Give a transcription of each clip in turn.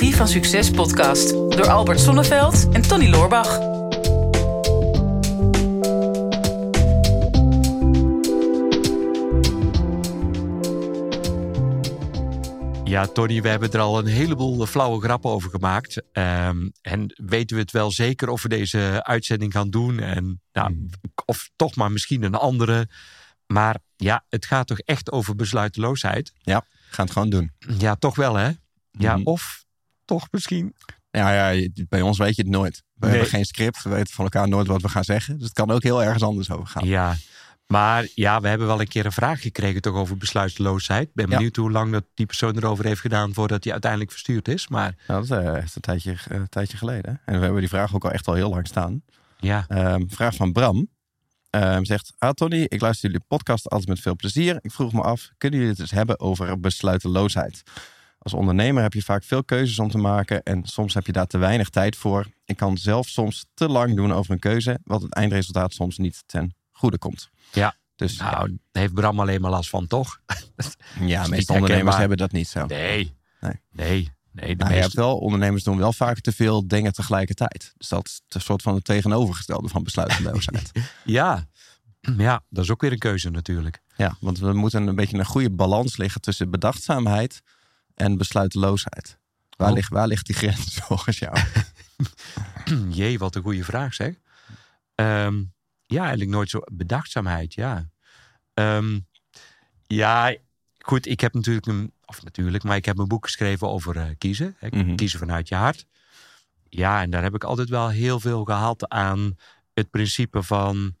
Psychologie van Succes podcast door Albert Sonneveld en Tony Loorbach. Ja, Tony, we hebben er al een heleboel flauwe grappen over gemaakt. Ehm, en weten we het wel zeker of we deze uitzending gaan doen? En, nou, Hmm. Of toch maar misschien een andere. Maar ja, het gaat toch echt over besluiteloosheid? Ja, we gaan het gewoon doen. Ja, toch wel hè? Ja, Mhm. of toch misschien. Ja, ja, bij ons weet je het nooit. We Nee. hebben geen script. We weten van elkaar nooit wat we gaan zeggen. Dus het kan ook heel ergens anders over gaan. Ja, maar ja, we hebben wel een keer een vraag gekregen toch over besluiteloosheid. Ik ben Ja. benieuwd hoe lang dat die persoon erover heeft gedaan voordat hij uiteindelijk verstuurd is. Maar Nou, dat is eh, echt een tijdje, eh, een tijdje geleden. En we hebben die vraag ook al echt al heel lang staan. ja, Ehm, vraag van Bram. Ehm, zegt, ah Tony, ik luister jullie podcast altijd met veel plezier. Ik vroeg me af, kunnen jullie het eens hebben over besluiteloosheid? Als ondernemer heb je vaak veel keuzes om te maken en soms heb je daar te weinig tijd voor. Ik kan zelf soms te lang doen over een keuze, wat het eindresultaat soms niet ten goede komt. Ja. Dus nou, heeft Bram alleen maar last van, toch? ja, niet meeste ondernemers hebben dat niet zo. Nee. Nee. Nee. Nee, de Nou, je hebt meeste... wel, ondernemers doen wel vaak te veel dingen tegelijkertijd. Dus dat is een soort van het tegenovergestelde van besluiteloosheid. Ja. ja, dat is ook weer een keuze natuurlijk. Ja, want we moeten een beetje een goede balans liggen tussen bedachtzaamheid en besluiteloosheid. Waar, Oh. ligt, waar ligt die grens volgens jou? Jee, wat een goede vraag zeg. Ehm, ja, eigenlijk nooit zo. Bedachtzaamheid, ja. Ehm, ja, goed, ik heb natuurlijk een... Of natuurlijk, maar ik heb een boek geschreven over eh, kiezen. Hè, Mhm. Kiezen vanuit je hart. Ja, en daar heb ik altijd wel heel veel gehaald aan het principe van...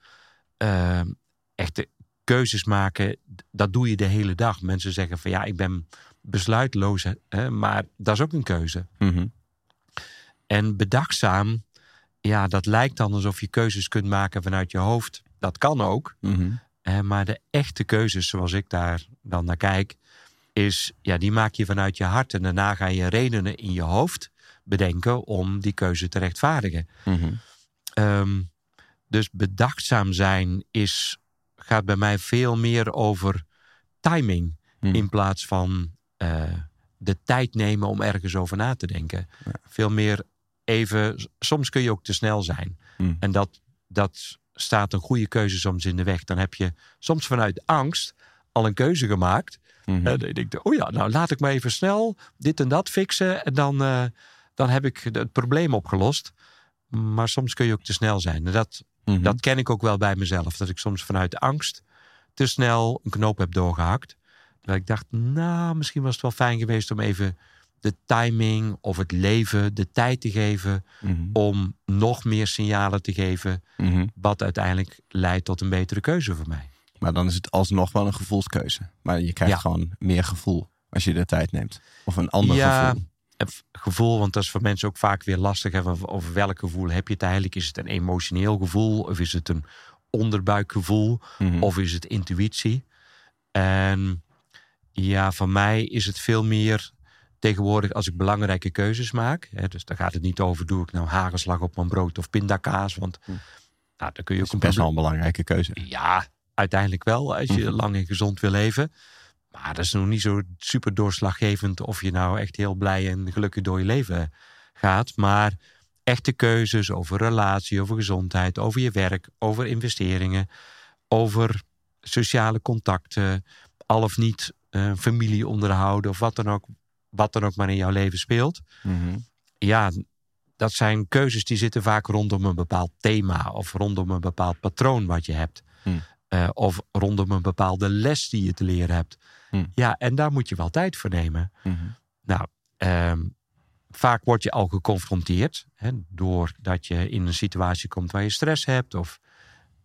ehm, echte keuzes maken, dat doe je de hele dag. Mensen zeggen van ja, ik ben besluitloos, hè, maar dat is ook een keuze. Mhm. En bedachtzaam, ja, dat lijkt dan alsof je keuzes kunt maken vanuit je hoofd. Dat kan ook. Mhm. Eh, maar de echte keuzes, zoals ik daar dan naar kijk, is, ja, die maak je vanuit je hart. En daarna ga je redenen in je hoofd bedenken om die keuze te rechtvaardigen. Mhm. Ehm, dus bedachtzaam zijn is, gaat bij mij veel meer over timing. In plaats van eh, de tijd nemen om ergens over na te denken. Veel meer even, soms kun je ook te snel zijn. Mhm. En dat, dat staat een goede keuze soms in de weg. Dan heb je soms vanuit angst al een keuze gemaakt. Mhm. En dan denk je, oh ja, nou laat ik maar even snel dit en dat fixen. En dan, eh, dan heb ik het probleem opgelost. Maar soms kun je ook te snel zijn. En dat, Mhm. dat ken ik ook wel bij mezelf. Dat ik soms vanuit angst te snel een knoop heb doorgehakt. Dat ik dacht, nou, misschien was het wel fijn geweest om even de timing of het leven de tijd te geven. Mhm. Om nog meer signalen te geven. Mhm. Wat uiteindelijk leidt tot een betere keuze voor mij. Maar dan is het alsnog wel een gevoelskeuze. Maar je krijgt Ja. gewoon meer gevoel als je de tijd neemt. Of een ander Ja, gevoel. het gevoel, want dat is voor mensen ook vaak weer lastig. Hè, over welk gevoel heb je het eigenlijk? Is het een emotioneel gevoel? Of is het een onderbuikgevoel? Mhm. Of is het intuïtie? En ja, voor mij is het veel meer tegenwoordig als ik belangrijke keuzes maak. Hè, dus daar gaat het niet over, doe ik nou hagelslag op mijn brood of pindakaas? Want Hm. nou, dan kun je Dat ook is een best wel een belangrijke keuze. Ja, uiteindelijk wel, als je Mhm. lang en gezond wil leven. Maar dat is nog niet zo super doorslaggevend of je nou echt heel blij en gelukkig door je leven gaat. Maar echte keuzes over relatie, over gezondheid, over je werk, over investeringen, over sociale contacten, al of niet eh, familie onderhouden of wat dan ook, wat dan ook maar in jouw leven speelt Mhm. ja, dat zijn keuzes die zitten vaak rondom een bepaald thema of rondom een bepaald patroon wat je hebt. Hmm. Eh, of rondom een bepaalde les die je te leren hebt. Hmm. Ja, en daar moet je wel tijd voor nemen. Mhm. Nou, ehm, vaak word je al geconfronteerd hè, doordat je in een situatie komt waar je stress hebt of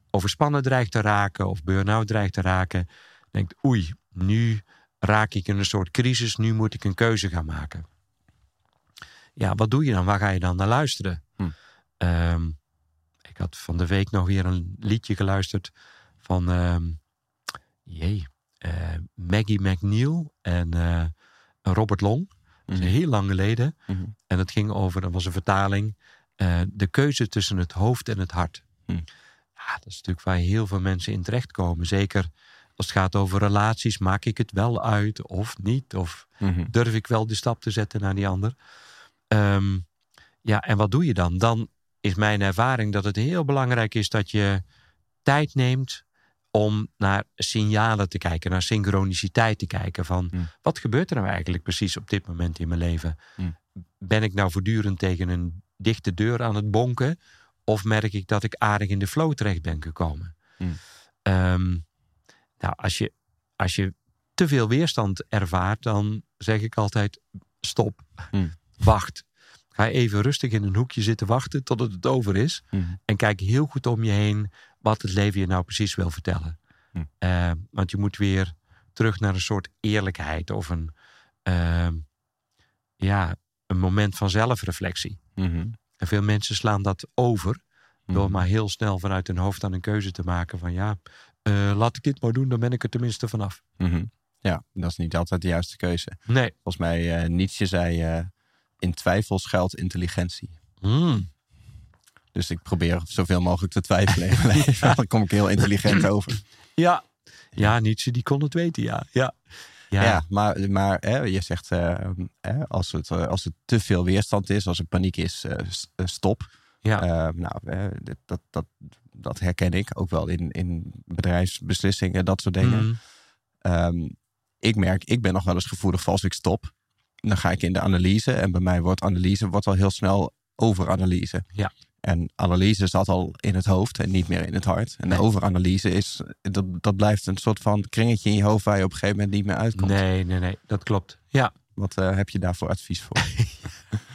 overspannen dreigt te raken of burn-out dreigt te raken. Denkt, oei, nu raak ik in een soort crisis, nu moet ik een keuze gaan maken. Ja, wat doe je dan? Waar ga je dan naar luisteren? Hm. Ehm, ik had van de week nog weer een liedje geluisterd van ehm, jee, eh, Maggie McNeil en eh, Robert Long. Dat is Mhm. heel lang geleden. Mhm. En dat ging over, dat was een vertaling, eh, de keuze tussen het hoofd en het hart. Hm. Ja, dat is natuurlijk waar heel veel mensen in terechtkomen. Zeker als het gaat over relaties, maak ik het wel uit of niet? Of Mhm. durf ik wel de stap te zetten naar die ander? Ehm, ja, en wat doe je dan? Dan is mijn ervaring dat het heel belangrijk is dat je tijd neemt om naar signalen te kijken, naar synchroniciteit te kijken. Van Hmm. wat gebeurt er nou eigenlijk precies op dit moment in mijn leven? Hmm. Ben ik nou voortdurend tegen een dichte deur aan het bonken? Of merk ik dat ik aardig in de flow terecht ben gekomen? Hmm. Nou, als je, als je te veel weerstand ervaart, dan zeg ik altijd: stop, Hmm. wacht. Ga even rustig in een hoekje zitten wachten totdat het over is. Mhm. En kijk heel goed om je heen wat het leven je nou precies wil vertellen. Hm. Eh, want je moet weer terug naar een soort eerlijkheid of een, ehm, ja, een moment van zelfreflectie. Mhm. En veel mensen slaan dat over door Mhm. maar heel snel vanuit hun hoofd dan een keuze te maken van ja, eh, laat ik dit maar doen, dan ben ik er tenminste vanaf. Mhm. Ja, dat is niet altijd de juiste keuze. Nee. Volgens mij, eh, Nietzsche zei, eh, in twijfel schuilt intelligentie. Hmm. Dus ik probeer zoveel mogelijk te twijfelen leven. Dan kom ik heel intelligent over. Ja. Ja, Nietzsche die kon het weten, ja. Ja, Ja, ja. maar, maar hè, je zegt, hè, als, het, als het te veel weerstand is, als er paniek is, stop. ja. Nou, dat, dat, dat herken ik ook wel in, in bedrijfsbeslissingen, dat soort dingen. Hmm. Ehm, ik merk, ik ben nog wel eens gevoelig voor als ik stop. Dan ga ik in de analyse. En bij mij wordt analyse wordt al heel snel overanalyse. Ja. En analyse zat al in het hoofd en niet meer in het hart. En Nee. de overanalyse is, dat, dat blijft een soort van kringetje in je hoofd waar je op een gegeven moment niet meer uitkomt. Nee, nee, nee, dat klopt. Ja. Wat eh, heb je daarvoor advies voor?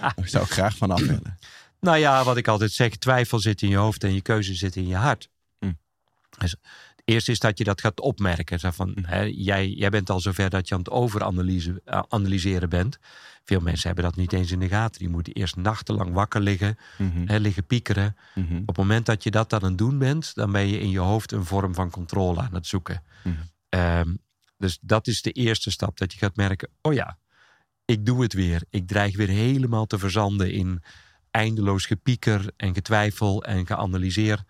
Daar zou ik graag van af willen. Nou ja, wat ik altijd zeg, twijfel zit in je hoofd en je keuze zit in je hart. Hm. Dus het eerste is dat je dat gaat opmerken. Zo van, hè, jij, jij bent al zover dat je aan het overanalyseren eh, analyseren bent. Veel mensen hebben dat niet eens in de gaten. Die moeten eerst nachtenlang wakker liggen, Mhm, hè, liggen piekeren. mhm, Op het moment dat je dat aan het doen bent, dan ben je in je hoofd een vorm van controle aan het zoeken. Mhm. Ehm, dus dat is de eerste stap. Dat je gaat merken, oh ja, ik doe het weer. Ik dreig weer helemaal te verzanden in eindeloos gepieker en getwijfel en geanalyseer.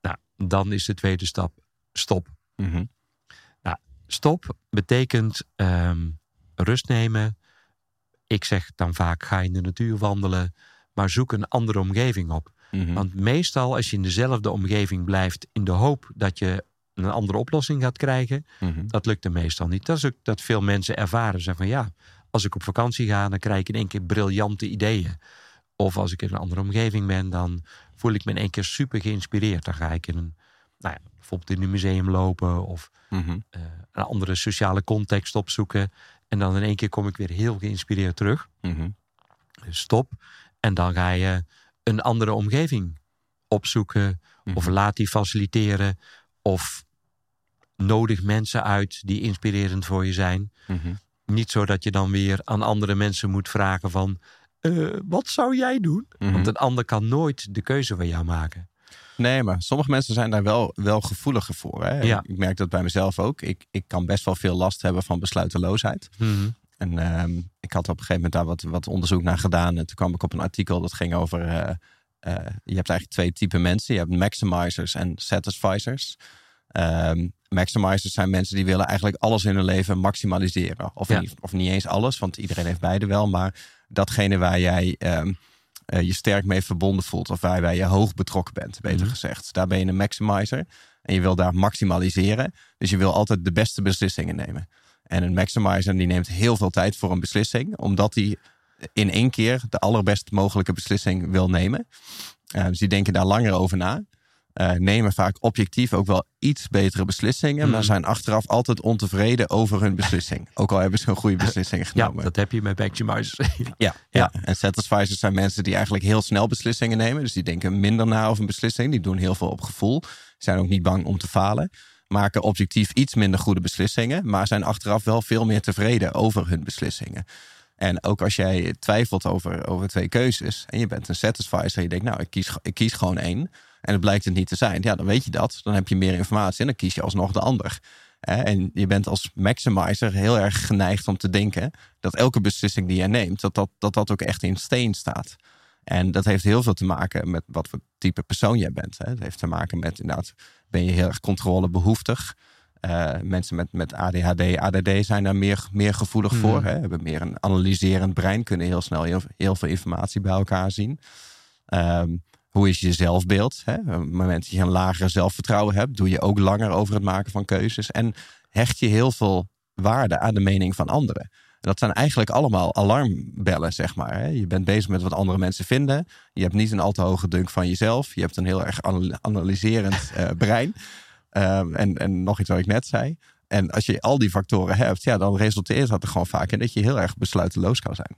Nou, dan is de tweede stap stop. mhm, Stop betekent ehm, rust nemen. Ik zeg dan vaak ga in de natuur wandelen, maar zoek een andere omgeving op. mhm. Want meestal als je in dezelfde omgeving blijft in de hoop dat je een andere oplossing gaat krijgen, Mhm. dat lukt er meestal niet. Dat is ook dat veel mensen ervaren. Zeggen van ja, als ik op vakantie ga, dan krijg ik in één keer briljante ideeën. Of als ik in een andere omgeving ben, dan voel ik me in één keer super geïnspireerd. Dan ga ik in een, nou ja, bijvoorbeeld in een museum lopen of Mhm. eh, een andere sociale context opzoeken. En dan in één keer kom ik weer heel geïnspireerd terug. Mhm. Dus stop. En dan ga je een andere omgeving opzoeken. Of Mhm. laat die faciliteren. Of nodig mensen uit die inspirerend voor je zijn. Niet zo dat je dan weer aan andere mensen moet vragen van... eh, wat zou jij doen? Mhm. Want een ander kan nooit de keuze voor jou maken. Nee, maar sommige mensen zijn daar wel, wel gevoeliger voor. Hè? Ja. Ik merk dat bij mezelf ook. Ik, ik kan best wel veel last hebben van besluiteloosheid. Mhm. En ehm, ik had op een gegeven moment daar wat, wat onderzoek naar gedaan. En toen kwam ik op een artikel dat ging over... eh, eh, je hebt eigenlijk twee typen mensen. Je hebt maximizers en satisficers. Ehm, maximizers zijn mensen die willen eigenlijk alles in hun leven maximaliseren. Of, Ja. niet, of niet eens alles, want iedereen heeft beide wel. Maar datgene waar jij ehm, eh, je sterk mee verbonden voelt. Of waarbij je hoog betrokken bent, beter Mhm. gezegd. Daar ben je een maximizer. En je wil daar maximaliseren. Dus je wil altijd de beste beslissingen nemen. En een maximizer die neemt heel veel tijd voor een beslissing. Omdat hij in één keer de allerbest mogelijke beslissing wil nemen. Eh, dus die denken daar langer over na. Eh, nemen vaak objectief ook wel iets betere beslissingen. Maar Mhm. zijn achteraf altijd ontevreden over hun beslissing. Ook al hebben ze een goede beslissing Ja, genomen. dat heb je met Maximizers. Ja, ja. Ja. en satisficers zijn mensen die eigenlijk heel snel beslissingen nemen. Dus die denken minder na over een beslissing. Die doen heel veel op gevoel. Zijn ook niet bang om te falen. Maken objectief iets minder goede beslissingen. Maar zijn achteraf wel veel meer tevreden over hun beslissingen. En ook als jij twijfelt over, over twee keuzes. En je bent een satisficer. En je denkt, nou, ik kies, ik kies gewoon één. En het blijkt het niet te zijn. Ja, dan weet je dat. Dan heb je meer informatie. En dan kies je alsnog de ander. En je bent als maximizer heel erg geneigd om te denken dat elke beslissing die jij neemt, dat dat, dat, dat ook echt in steen staat. En dat heeft heel veel te maken met wat voor type persoon jij bent. Het heeft te maken met inderdaad, ben je heel erg controlebehoeftig? Uh, mensen met, met ADHD, ADD zijn daar meer, meer gevoelig voor. Mhm. Hè? Hebben meer een analyserend brein, kunnen heel snel heel, heel veel informatie bij elkaar zien. Ehm, hoe is je zelfbeeld? Hè? Op het moment dat je een lager zelfvertrouwen hebt, doe je ook langer over het maken van keuzes. En hecht je heel veel waarde aan de mening van anderen. En dat zijn eigenlijk allemaal alarmbellen, zeg maar. Hè? Je bent bezig met wat andere mensen vinden. Je hebt niet een al te hoge dunk van jezelf. Je hebt een heel erg anal- analyserend eh, brein. Ehm, en, en nog iets wat ik net zei. En als je al die factoren hebt, ja, dan resulteert dat er gewoon vaak in dat je heel erg besluiteloos kan zijn.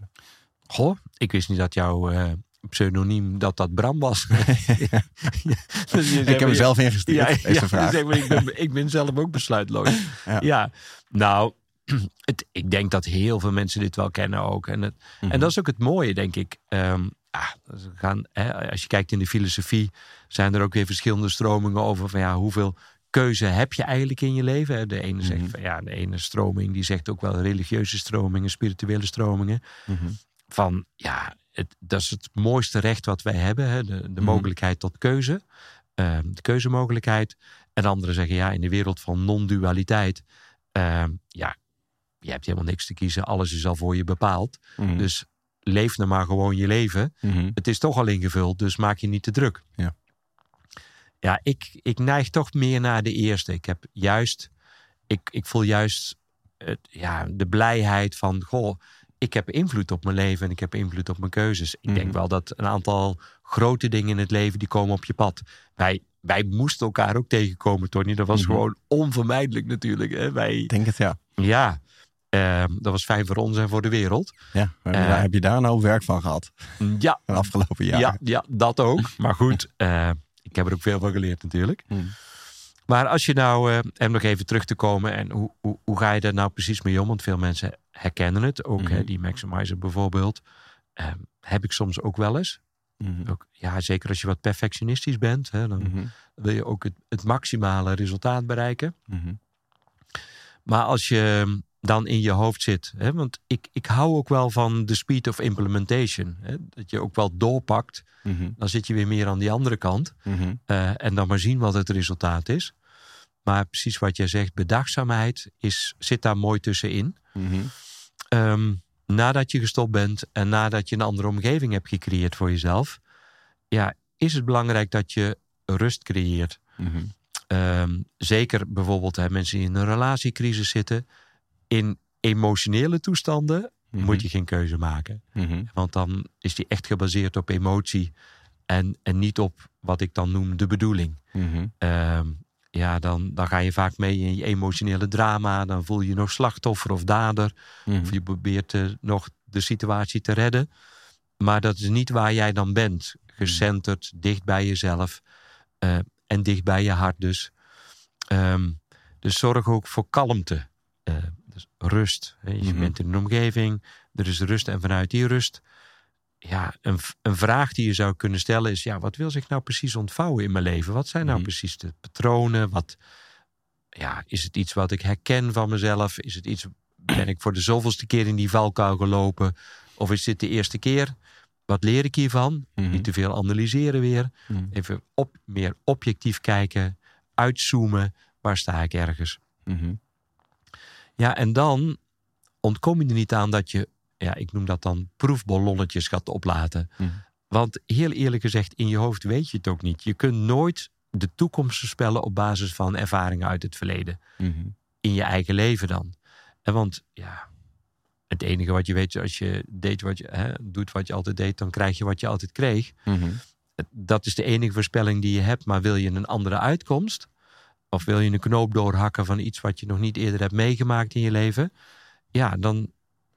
Goh, ik wist niet dat jouw eh, pseudoniem dat dat Bram was. ik heb hem zelf ingestuurd, Ja, deze ja, vraag. zeg maar, ik, ben, ik ben zelf ook besluitloos. Ja. nou, het, ik denk dat heel veel mensen dit wel kennen ook. En, het, Mhm. en dat is ook het mooie, denk ik. Ehm, ah, gaan, hè, als je kijkt in de filosofie, zijn er ook weer verschillende stromingen over van ja, hoeveel keuze heb je eigenlijk in je leven? De ene zegt Mhm. van ja, de ene stroming die zegt ook wel religieuze stromingen, spirituele stromingen. Mhm. Van ja, het, dat is het mooiste recht wat wij hebben, hè? de, de Mhm. mogelijkheid tot keuze, Ehm, de keuzemogelijkheid. En anderen zeggen ja, in de wereld van non-dualiteit, ehm, ja, je hebt helemaal niks te kiezen, alles is al voor je bepaald. Mhm. Dus leef nou maar gewoon je leven. Mhm. Het is toch al ingevuld, dus maak je niet te druk. Ja. Ja, ik, ik neig toch meer naar de eerste. Ik heb juist, ik, ik voel juist het, ja, de blijheid van, goh, ik heb invloed op mijn leven en ik heb invloed op mijn keuzes. Ik denk Mhm. wel dat een aantal grote dingen in het leven, die komen op je pad. Wij, wij moesten elkaar ook tegenkomen, Tony. Dat was Mhm. gewoon onvermijdelijk natuurlijk. Hè? Wij, denk het, ja. ja, ehm, dat was fijn voor ons en voor de wereld. ja. Maar Eh. heb je daar nou werk van gehad Ja, de afgelopen jaren? ja, ja, dat ook. Maar goed, eh, ik heb er ook veel van geleerd natuurlijk. Hmm. Maar als je nou, eh en nog even terug te komen, en hoe, hoe, hoe ga je daar nou precies mee om? Want veel mensen herkennen het, ook hè, Mhm. die Maximizer bijvoorbeeld. eh, heb ik soms ook wel eens. Mhm. Ook, ja, zeker als je wat perfectionistisch bent, hè, dan Mhm. wil je ook het, het maximale resultaat bereiken. Maar als je dan in je hoofd zit, hè, want ik, ik hou ook wel van de speed of implementation. Hè, dat je ook wel doorpakt, Mhm. dan zit je weer meer aan die andere kant. Eh, en dan maar zien wat het resultaat is. Maar precies wat jij zegt, bedachtzaamheid is, zit daar mooi tussenin. Mhm. Ehm, nadat je gestopt bent en nadat je een andere omgeving hebt gecreëerd voor jezelf, ja, is het belangrijk dat je rust creëert. Ehm, zeker bijvoorbeeld hè, mensen die in een relatiecrisis zitten. In emotionele toestanden Mhm. moet je geen keuze maken. Mhm. Want dan is die echt gebaseerd op emotie en, en niet op wat ik dan noem de bedoeling. Mhm. Ehm, ja, dan, dan ga je vaak mee in je emotionele drama. Dan voel je je nog slachtoffer of dader. Of je probeert nog de situatie te redden. Maar dat is niet waar jij dan bent. Gecenterd, dicht bij jezelf. eh, en dicht bij je hart dus. Ehm, dus zorg ook voor kalmte. Eh, dus rust. Hè. Je Mhm. bent in een omgeving. Er is rust. En vanuit die rust... Ja, een, een vraag die je zou kunnen stellen is... Ja, wat wil zich nou precies ontvouwen in mijn leven? Wat zijn nou Mhm. precies de patronen? Wat, ja, is het iets wat ik herken van mezelf? Is het iets, ben ik voor de zoveelste keer in die valkuil gelopen? Of is dit de eerste keer? Wat leer ik hiervan? Mhm. Niet te veel analyseren weer. Even op, meer objectief kijken. Uitzoomen. Waar sta ik ergens? Mhm. Ja, en dan ontkom je er niet aan dat je, ja, ik noem dat dan proefballonnetjes gaat oplaten. Mhm. Want heel eerlijk gezegd, in je hoofd weet je het ook niet. Je kunt nooit de toekomst voorspellen op basis van ervaringen uit het verleden. Mhm. In je eigen leven dan. En want ja, het enige wat je weet, als je deed wat je, hè, doet wat je altijd deed, dan krijg je wat je altijd kreeg. Mhm. Dat is de enige voorspelling die je hebt. Maar wil je een andere uitkomst? Of wil je een knoop doorhakken van iets wat je nog niet eerder hebt meegemaakt in je leven? Ja, dan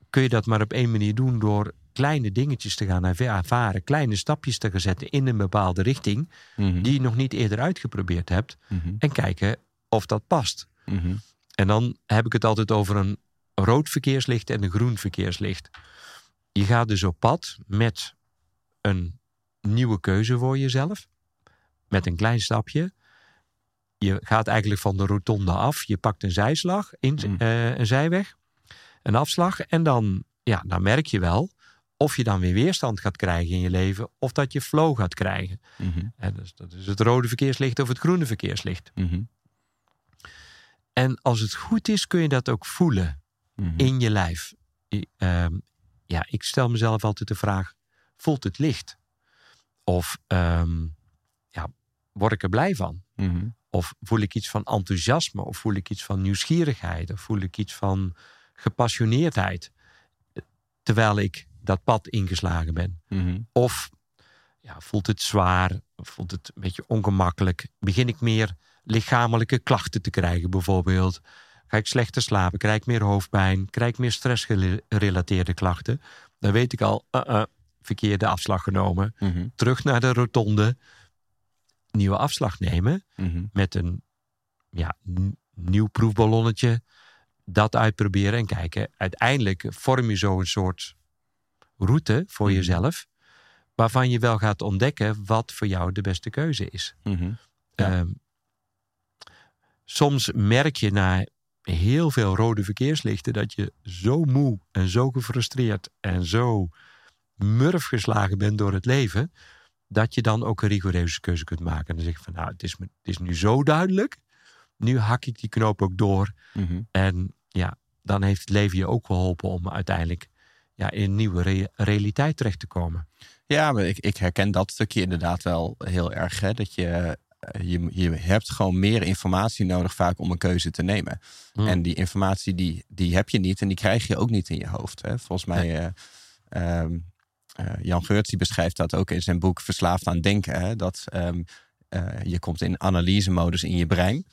kun je dat maar op één manier doen door kleine dingetjes te gaan ervaren. Kleine stapjes te gaan zetten in een bepaalde richting Mhm. die je nog niet eerder uitgeprobeerd hebt. Mhm. En kijken of dat past. Mhm. En dan heb ik het altijd over een rood verkeerslicht en een groen verkeerslicht. Je gaat dus op pad met een nieuwe keuze voor jezelf. Met een klein stapje. Je gaat eigenlijk van de rotonde af. Je pakt een zijslag, in, Mm. eh, een zijweg, een afslag. En dan, ja, dan merk je wel of je dan weer weerstand gaat krijgen in je leven. Of dat je flow gaat krijgen. Mhm. Dus dat is het rode verkeerslicht of het groene verkeerslicht. Mhm. En als het goed is, kun je dat ook voelen Mhm. in je lijf. I- ehm, ja, ik stel mezelf altijd de vraag: voelt het licht? Of ehm, ja, word ik er blij van? Mhm. Of voel ik iets van enthousiasme? Of voel ik iets van nieuwsgierigheid? Of voel ik iets van gepassioneerdheid? Terwijl ik dat pad ingeslagen ben. Mhm. Of ja, voelt het zwaar? Voelt het een beetje ongemakkelijk? Begin ik meer lichamelijke klachten te krijgen bijvoorbeeld? Ga ik slechter slapen? Krijg ik meer hoofdpijn? Krijg ik meer stressgerelateerde klachten? Dan weet ik al, uh, uh, verkeerde afslag genomen. Mhm. Terug naar de rotonde. Nieuwe afslag nemen Mhm. met een ja, nieuw proefballonnetje. Dat uitproberen en kijken. Uiteindelijk vorm je zo een soort route voor Mhm. jezelf. Waarvan je wel gaat ontdekken wat voor jou de beste keuze is. Mhm. Ja. Ehm, soms merk je na heel veel rode verkeerslichten dat je zo moe en zo gefrustreerd en zo murf geslagen bent door het leven. Dat je dan ook een rigoureuze keuze kunt maken. En dan zeg je van nou, het is, het is nu zo duidelijk. Nu hak ik die knoop ook door. Mhm. En ja, dan heeft het leven je ook geholpen om uiteindelijk ja, in een nieuwe re- realiteit terecht te komen. Ja, maar ik, ik herken dat stukje inderdaad wel heel erg. Hè? Dat je, eh, je, je hebt gewoon meer informatie nodig vaak om een keuze te nemen. Hmm. En die informatie die, die heb je niet en die krijg je ook niet in je hoofd. Hè? Volgens mij, eh, ehm, eh, Jan Geurts die beschrijft dat ook in zijn boek Verslaafd aan Denken. Hè? Dat ehm, eh, je komt in analysemodus in je brein.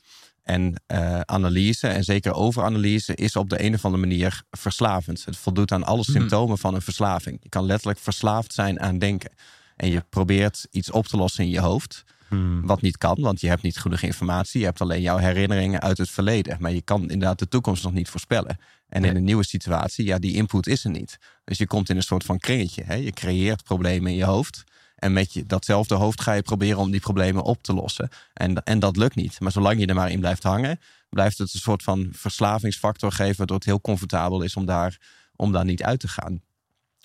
En eh, analyse, en zeker overanalyse, is op de een of andere manier verslavend. Het voldoet aan alle symptomen van een verslaving. Je kan letterlijk verslaafd zijn aan denken. En je probeert iets op te lossen in je hoofd. Hmm. Wat niet kan, want je hebt niet genoeg informatie. Je hebt alleen jouw herinneringen uit het verleden. Maar je kan inderdaad de toekomst nog niet voorspellen. En Nee. in een nieuwe situatie, ja, die input is er niet. Dus je komt in een soort van kringetje. Hè? Je creëert problemen in je hoofd. En met je, datzelfde hoofd ga je proberen om die problemen op te lossen. En, en dat lukt niet. Maar zolang je er maar in blijft hangen, blijft het een soort van verslavingsfactor geven. Waardoor het heel comfortabel is om daar, om daar niet uit te gaan. Op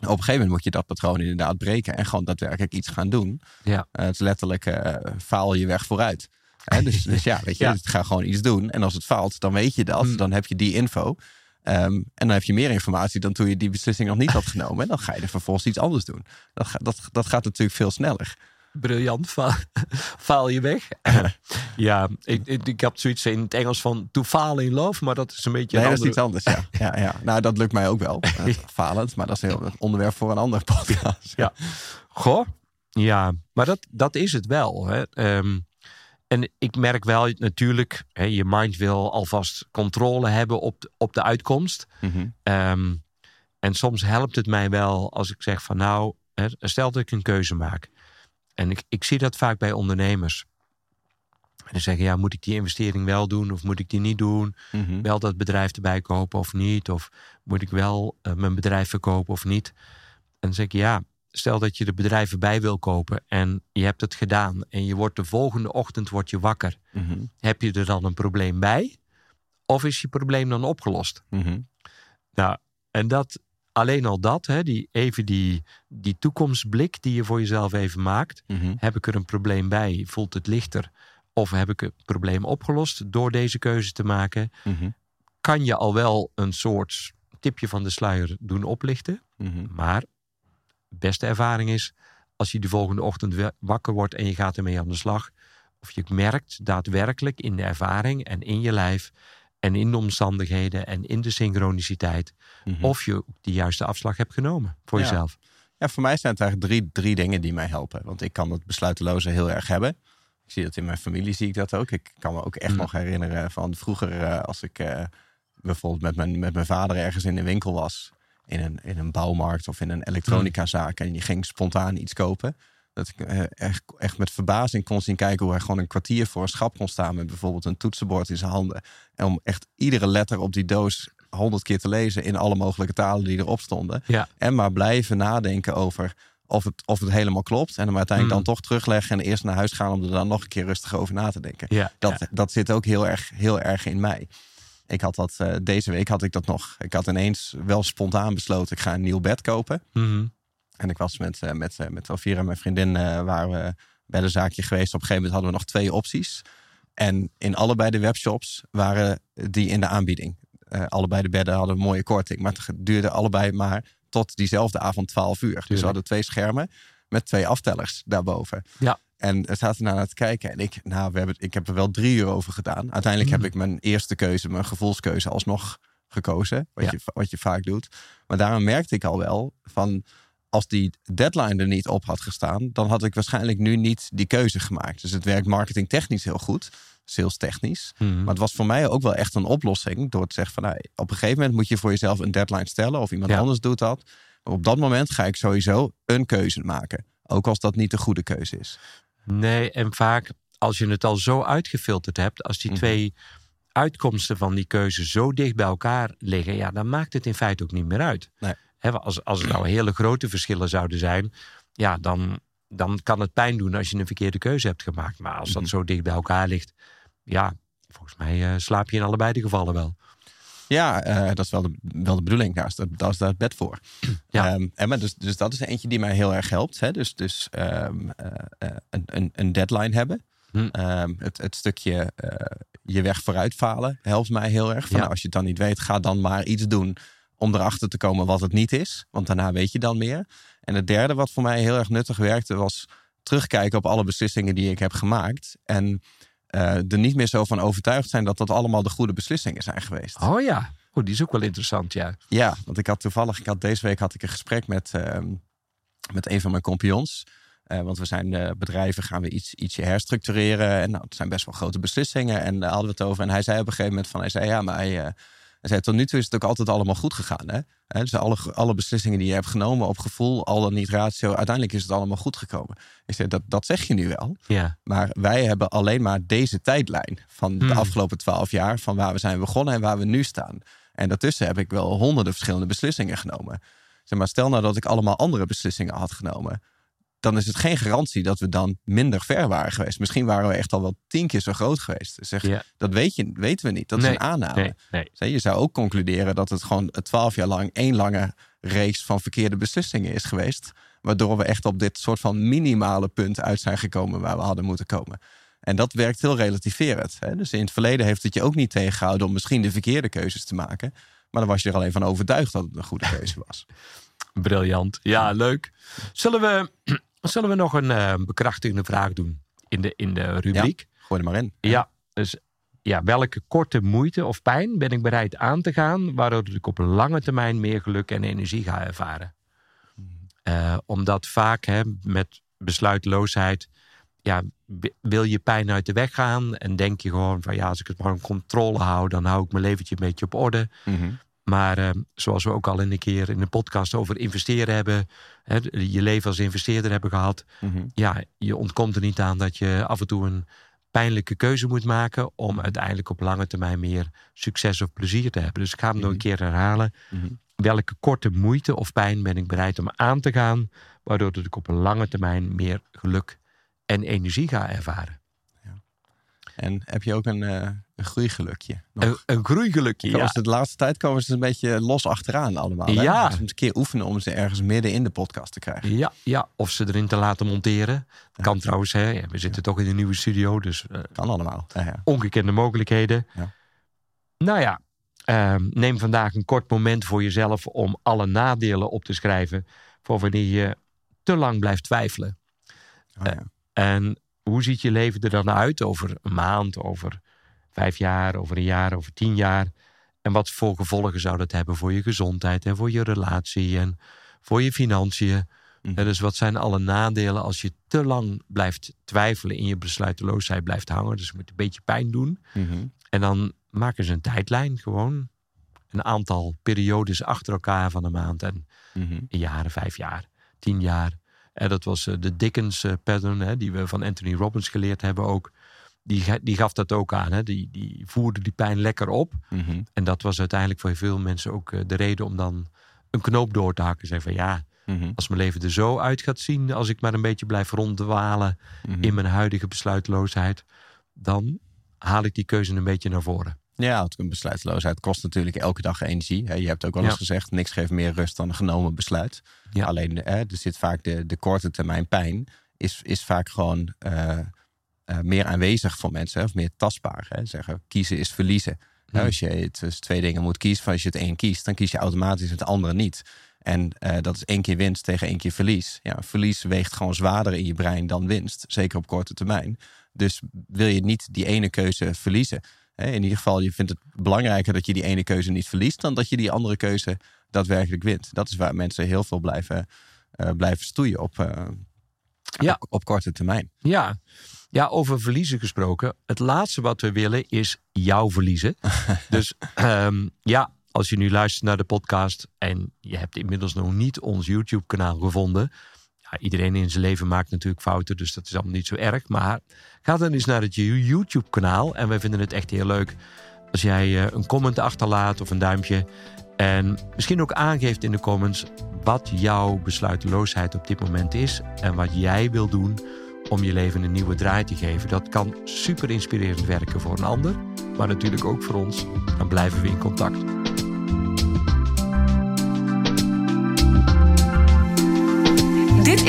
een gegeven moment moet je dat patroon inderdaad breken en gewoon daadwerkelijk iets gaan doen. Ja. Eh, het is letterlijk eh, faal je weg vooruit. Hè, dus, dus ja, weet je, Ja. dus ga gewoon iets doen. En als het faalt, dan weet je dat. Mm. Dan heb je die info. Ehm, en dan heb je meer informatie dan toen je die beslissing nog niet had genomen. En dan ga je er vervolgens iets anders doen. Dat, ga- dat, dat gaat natuurlijk veel sneller. briljant, fa- faal je weg. ja, ik, ik, ik heb zoiets in het Engels van to fall in love, maar dat is een beetje Nee, dat is iets anders. Ja. Ja, ja. Nou, dat lukt mij ook wel. Eh, falend, maar dat is een heel- onderwerp voor een andere podcast. Ja. Goh, ja, maar dat, dat is het wel. Hè. Ehm, en ik merk wel natuurlijk, hè, je mind wil alvast controle hebben op de, op de uitkomst. Mhm. Ehm, en soms helpt het mij wel als ik zeg van nou, hè, stel dat ik een keuze maak. En ik, ik zie dat vaak bij ondernemers. En dan zeggen, ja, moet ik die investering wel doen of moet ik die niet doen? Mhm. Wel dat bedrijf erbij kopen of niet? Of moet ik wel eh, mijn bedrijf verkopen of niet? En dan zeg ik, ja, stel dat je de bedrijf erbij wil kopen en je hebt het gedaan. En je wordt de volgende ochtend wordt je wakker. Mhm. Heb je er dan een probleem bij? Of is je probleem dan opgelost? Mhm. Nou, en dat, alleen al dat, hè, die, even die, die toekomstblik die je voor jezelf even maakt. Mhm. Heb ik er een probleem bij? Voelt het lichter? Of heb ik het probleem opgelost door deze keuze te maken? Kan je al wel een soort tipje van de sluier doen oplichten. Maar beste ervaring is als je de volgende ochtend wa- wakker wordt en je gaat ermee aan de slag. Of je merkt daadwerkelijk in de ervaring en in je lijf en in de omstandigheden en in de synchroniciteit. Mhm. Of je de juiste afslag hebt genomen voor Ja. jezelf. Ja, voor mij zijn het eigenlijk drie, drie dingen die mij helpen. Want ik kan het besluiteloze heel erg hebben. Ik zie dat in mijn familie, zie ik dat ook. Ik kan me ook echt Mm. nog herinneren van vroeger eh, als ik eh, bijvoorbeeld met mijn, met mijn vader ergens in een winkel was. In een, in een bouwmarkt of in een elektronicazaak. En je ging spontaan iets kopen. Dat ik eh, echt, echt met verbazing kon zien kijken hoe hij gewoon een kwartier voor een schap kon staan. Met bijvoorbeeld een toetsenbord in zijn handen. En om echt iedere letter op die doos honderd keer te lezen in alle mogelijke talen die erop stonden. Ja. En maar blijven nadenken over of het, of het helemaal klopt. En hem uiteindelijk Mm. dan toch terugleggen en eerst naar huis gaan om er dan nog een keer rustig over na te denken. Ja, Dat, ja. dat zit ook heel erg, heel erg in mij. Ik had dat, eh, deze week had ik dat nog. Ik had ineens wel spontaan besloten, ik ga een nieuw bed kopen. Mhm. En ik was met, eh, met, eh, met Elvira, mijn vriendin, waren we bij een zaakje geweest. Op een gegeven moment hadden we nog twee opties. En in allebei de webshops waren die in de aanbieding. Uh, allebei de bedden hadden een mooie korting. Maar het duurde allebei maar tot diezelfde avond 12 uur. Dus we hadden twee schermen met twee aftellers daarboven. Ja. En we zaten naar te kijken. En ik, nou, we hebben, ik heb er wel drie uur over gedaan. Uiteindelijk heb Mm. ik mijn eerste keuze, mijn gevoelskeuze, alsnog gekozen. Wat, Ja. je, wat je vaak doet. Maar daarom merkte ik al wel van. Als die deadline er niet op had gestaan, dan had ik waarschijnlijk nu niet die keuze gemaakt. Dus het werkt marketingtechnisch heel goed, sales technisch. Mhm. Maar het was voor mij ook wel echt een oplossing. Door te zeggen van nou, op een gegeven moment moet je voor jezelf een deadline stellen. Of iemand Ja. anders doet dat. Maar op dat moment ga ik sowieso een keuze maken. Ook als dat niet de goede keuze is. Nee, en vaak als je het al zo uitgefilterd hebt, als die Mhm. twee uitkomsten van die keuze zo dicht bij elkaar liggen, ja, dan maakt het in feite ook niet meer uit. Nee. Als, als er nou hele grote verschillen zouden zijn, ja, dan, dan kan het pijn doen als je een verkeerde keuze hebt gemaakt. Maar als dat Mhm. zo dicht bij elkaar ligt, ja, volgens mij eh, slaap je in allebei de gevallen wel. Ja, eh, dat is wel de, wel de bedoeling. Daar is, dat, daar is daar het bed voor. Ja. Ehm, en maar dus, dus dat is eentje die mij heel erg helpt. Hè? Dus, dus ehm, eh, eh, een, een, een deadline hebben. Hm. Ehm, het, het stukje je weg vooruit falen helpt mij heel erg. Van, Ja. nou, als je het dan niet weet, ga dan maar iets doen om erachter te komen wat het niet is. Want daarna weet je dan meer. En het derde wat voor mij heel erg nuttig werkte was terugkijken op alle beslissingen die ik heb gemaakt. En er niet meer zo van overtuigd zijn dat dat allemaal de goede beslissingen zijn geweest. Oh ja, oh, die is ook wel interessant, ja. Ja, want ik had toevallig, ik had deze week had ik een gesprek met, ehm, met een van mijn compagnons. Eh, want we zijn eh, bedrijven, gaan we iets, ietsje herstructureren. En nou, het zijn best wel grote beslissingen. En daar hadden we het over. En hij zei op een gegeven moment van, hij zei ja, maar hij, hij zei, tot nu toe is het ook altijd allemaal goed gegaan. Hè? Hè, dus alle, alle beslissingen die je hebt genomen op gevoel, al dan niet ratio, uiteindelijk is het allemaal goed gekomen. Ik zei, dat, dat zeg je nu wel. Ja, Maar wij hebben alleen maar deze tijdlijn van de Hmm. afgelopen twaalf jaar, van waar we zijn begonnen en waar we nu staan. En daartussen heb ik wel honderden verschillende beslissingen genomen. Zeg maar, stel nou dat ik allemaal andere beslissingen had genomen, dan is het geen garantie dat we dan minder ver waren geweest. Misschien waren we echt al wel tien keer zo groot geweest. Zeg, ja. Dat weet je, weten we niet. Dat Nee, is een aanname. Nee, nee. Zeg, Je zou ook concluderen dat het gewoon twaalf jaar lang één lange reeks van verkeerde beslissingen is geweest. Waardoor we echt op dit soort van minimale punt uit zijn gekomen waar we hadden moeten komen. En dat werkt heel relativerend. Hè? Dus in het verleden heeft het je ook niet tegengehouden om misschien de verkeerde keuzes te maken. Maar dan was je er alleen van overtuigd dat het een goede keuze was. Briljant. Ja, leuk. Zullen we, zullen we nog een eh, bekrachtigende vraag doen in de, in de rubriek? Gooi er maar in. Ja. dus ja, welke korte moeite of pijn ben ik bereid aan te gaan, waardoor ik op lange termijn meer geluk en energie ga ervaren? Eh, omdat vaak hè, met besluiteloosheid, ja, wi- wil je pijn uit de weg gaan en denk je gewoon van ja, als ik het maar in controle hou, dan hou ik mijn leventje een beetje op orde. Mhm. Maar eh, zoals we ook al een keer in de podcast over investeren hebben, hè, je leven als investeerder hebben gehad, Mhm. ja, je ontkomt er niet aan dat je af en toe een pijnlijke keuze moet maken om uiteindelijk op lange termijn meer succes of plezier te hebben. Dus ik ga hem nog een Mhm. keer herhalen. Mhm. Welke korte moeite of pijn ben ik bereid om aan te gaan, waardoor dat ik op een lange termijn meer geluk en energie ga ervaren? En heb je ook een, eh, een groeigelukje? Een, een groeigelukje, ja. ze de laatste tijd komen ze een beetje los achteraan allemaal. Hè? Ja. Dus een keer oefenen om ze ergens midden in de podcast te krijgen. Ja, ja, of ze erin te laten monteren. Kan trouwens, hè. We zitten toch in een nieuwe studio, dus eh, Kan allemaal. Ongekende mogelijkheden. Ja. Nou ja, ehm, neem vandaag een kort moment voor jezelf om alle nadelen op te schrijven voor wanneer je te lang blijft twijfelen. Oh, ja. En hoe ziet je leven er dan uit over een maand, over vijf jaar, over een jaar, over tien jaar? En wat voor gevolgen zou dat hebben voor je gezondheid en voor je relatie en voor je financiën? Mhm. En dus wat zijn alle nadelen als je te lang blijft twijfelen in je besluiteloosheid blijft hangen? Dus het moet een beetje pijn doen. Mhm. En dan maken ze een tijdlijn gewoon. Een aantal periodes achter elkaar van een maand en Mhm. jaren, vijf jaar, tien jaar. En dat was eh, de Dickens eh, pattern, hè, die we van Anthony Robbins geleerd hebben ook. Die, die gaf dat ook aan. Hè. Die, die voerde die pijn lekker op. Mhm. En dat was uiteindelijk voor veel mensen ook eh, de reden om dan een knoop door te hakken. Zeggen van ja, Mhm. als mijn leven er zo uit gaat zien, als ik maar een beetje blijf ronddwalen Mhm. in mijn huidige besluiteloosheid, dan haal ik die keuze een beetje naar voren. Ja, besluiteloosheid kost natuurlijk elke dag energie. Je hebt ook wel eens Ja. gezegd, niks geeft meer rust dan een genomen besluit. Ja. Alleen er zit vaak de, de korte termijn pijn, is, is vaak gewoon eh, eh, meer aanwezig voor mensen, of meer tastbaar. Hè? Zeggen, kiezen is verliezen. Hmm. Als je tussen twee dingen moet kiezen, als je het één kiest, dan kies je automatisch het andere niet. En eh, dat is één keer winst tegen één keer verlies. Ja, verlies weegt gewoon zwaarder in je brein dan winst, zeker op korte termijn. Dus wil je niet die ene keuze verliezen. In ieder geval, je vindt het belangrijker dat je die ene keuze niet verliest, dan dat je die andere keuze daadwerkelijk wint. Dat is waar mensen heel veel blijven, eh, blijven stoeien op, eh, Ja. op, op korte termijn. Ja. ja, over verliezen gesproken. Het laatste wat we willen is jou verliezen. dus ehm, ja, als je nu luistert naar de podcast en je hebt inmiddels nog niet ons YouTube-kanaal gevonden. Iedereen in zijn leven maakt natuurlijk fouten, dus dat is allemaal niet zo erg. Maar ga dan eens naar het YouTube-kanaal. En wij vinden het echt heel leuk als jij eh, een comment achterlaat of een duimpje. En misschien ook aangeeft in de comments wat jouw besluiteloosheid op dit moment is. En wat jij wil doen om je leven een nieuwe draai te geven. Dat kan super inspirerend werken voor een ander, maar natuurlijk ook voor ons. Dan blijven we in contact.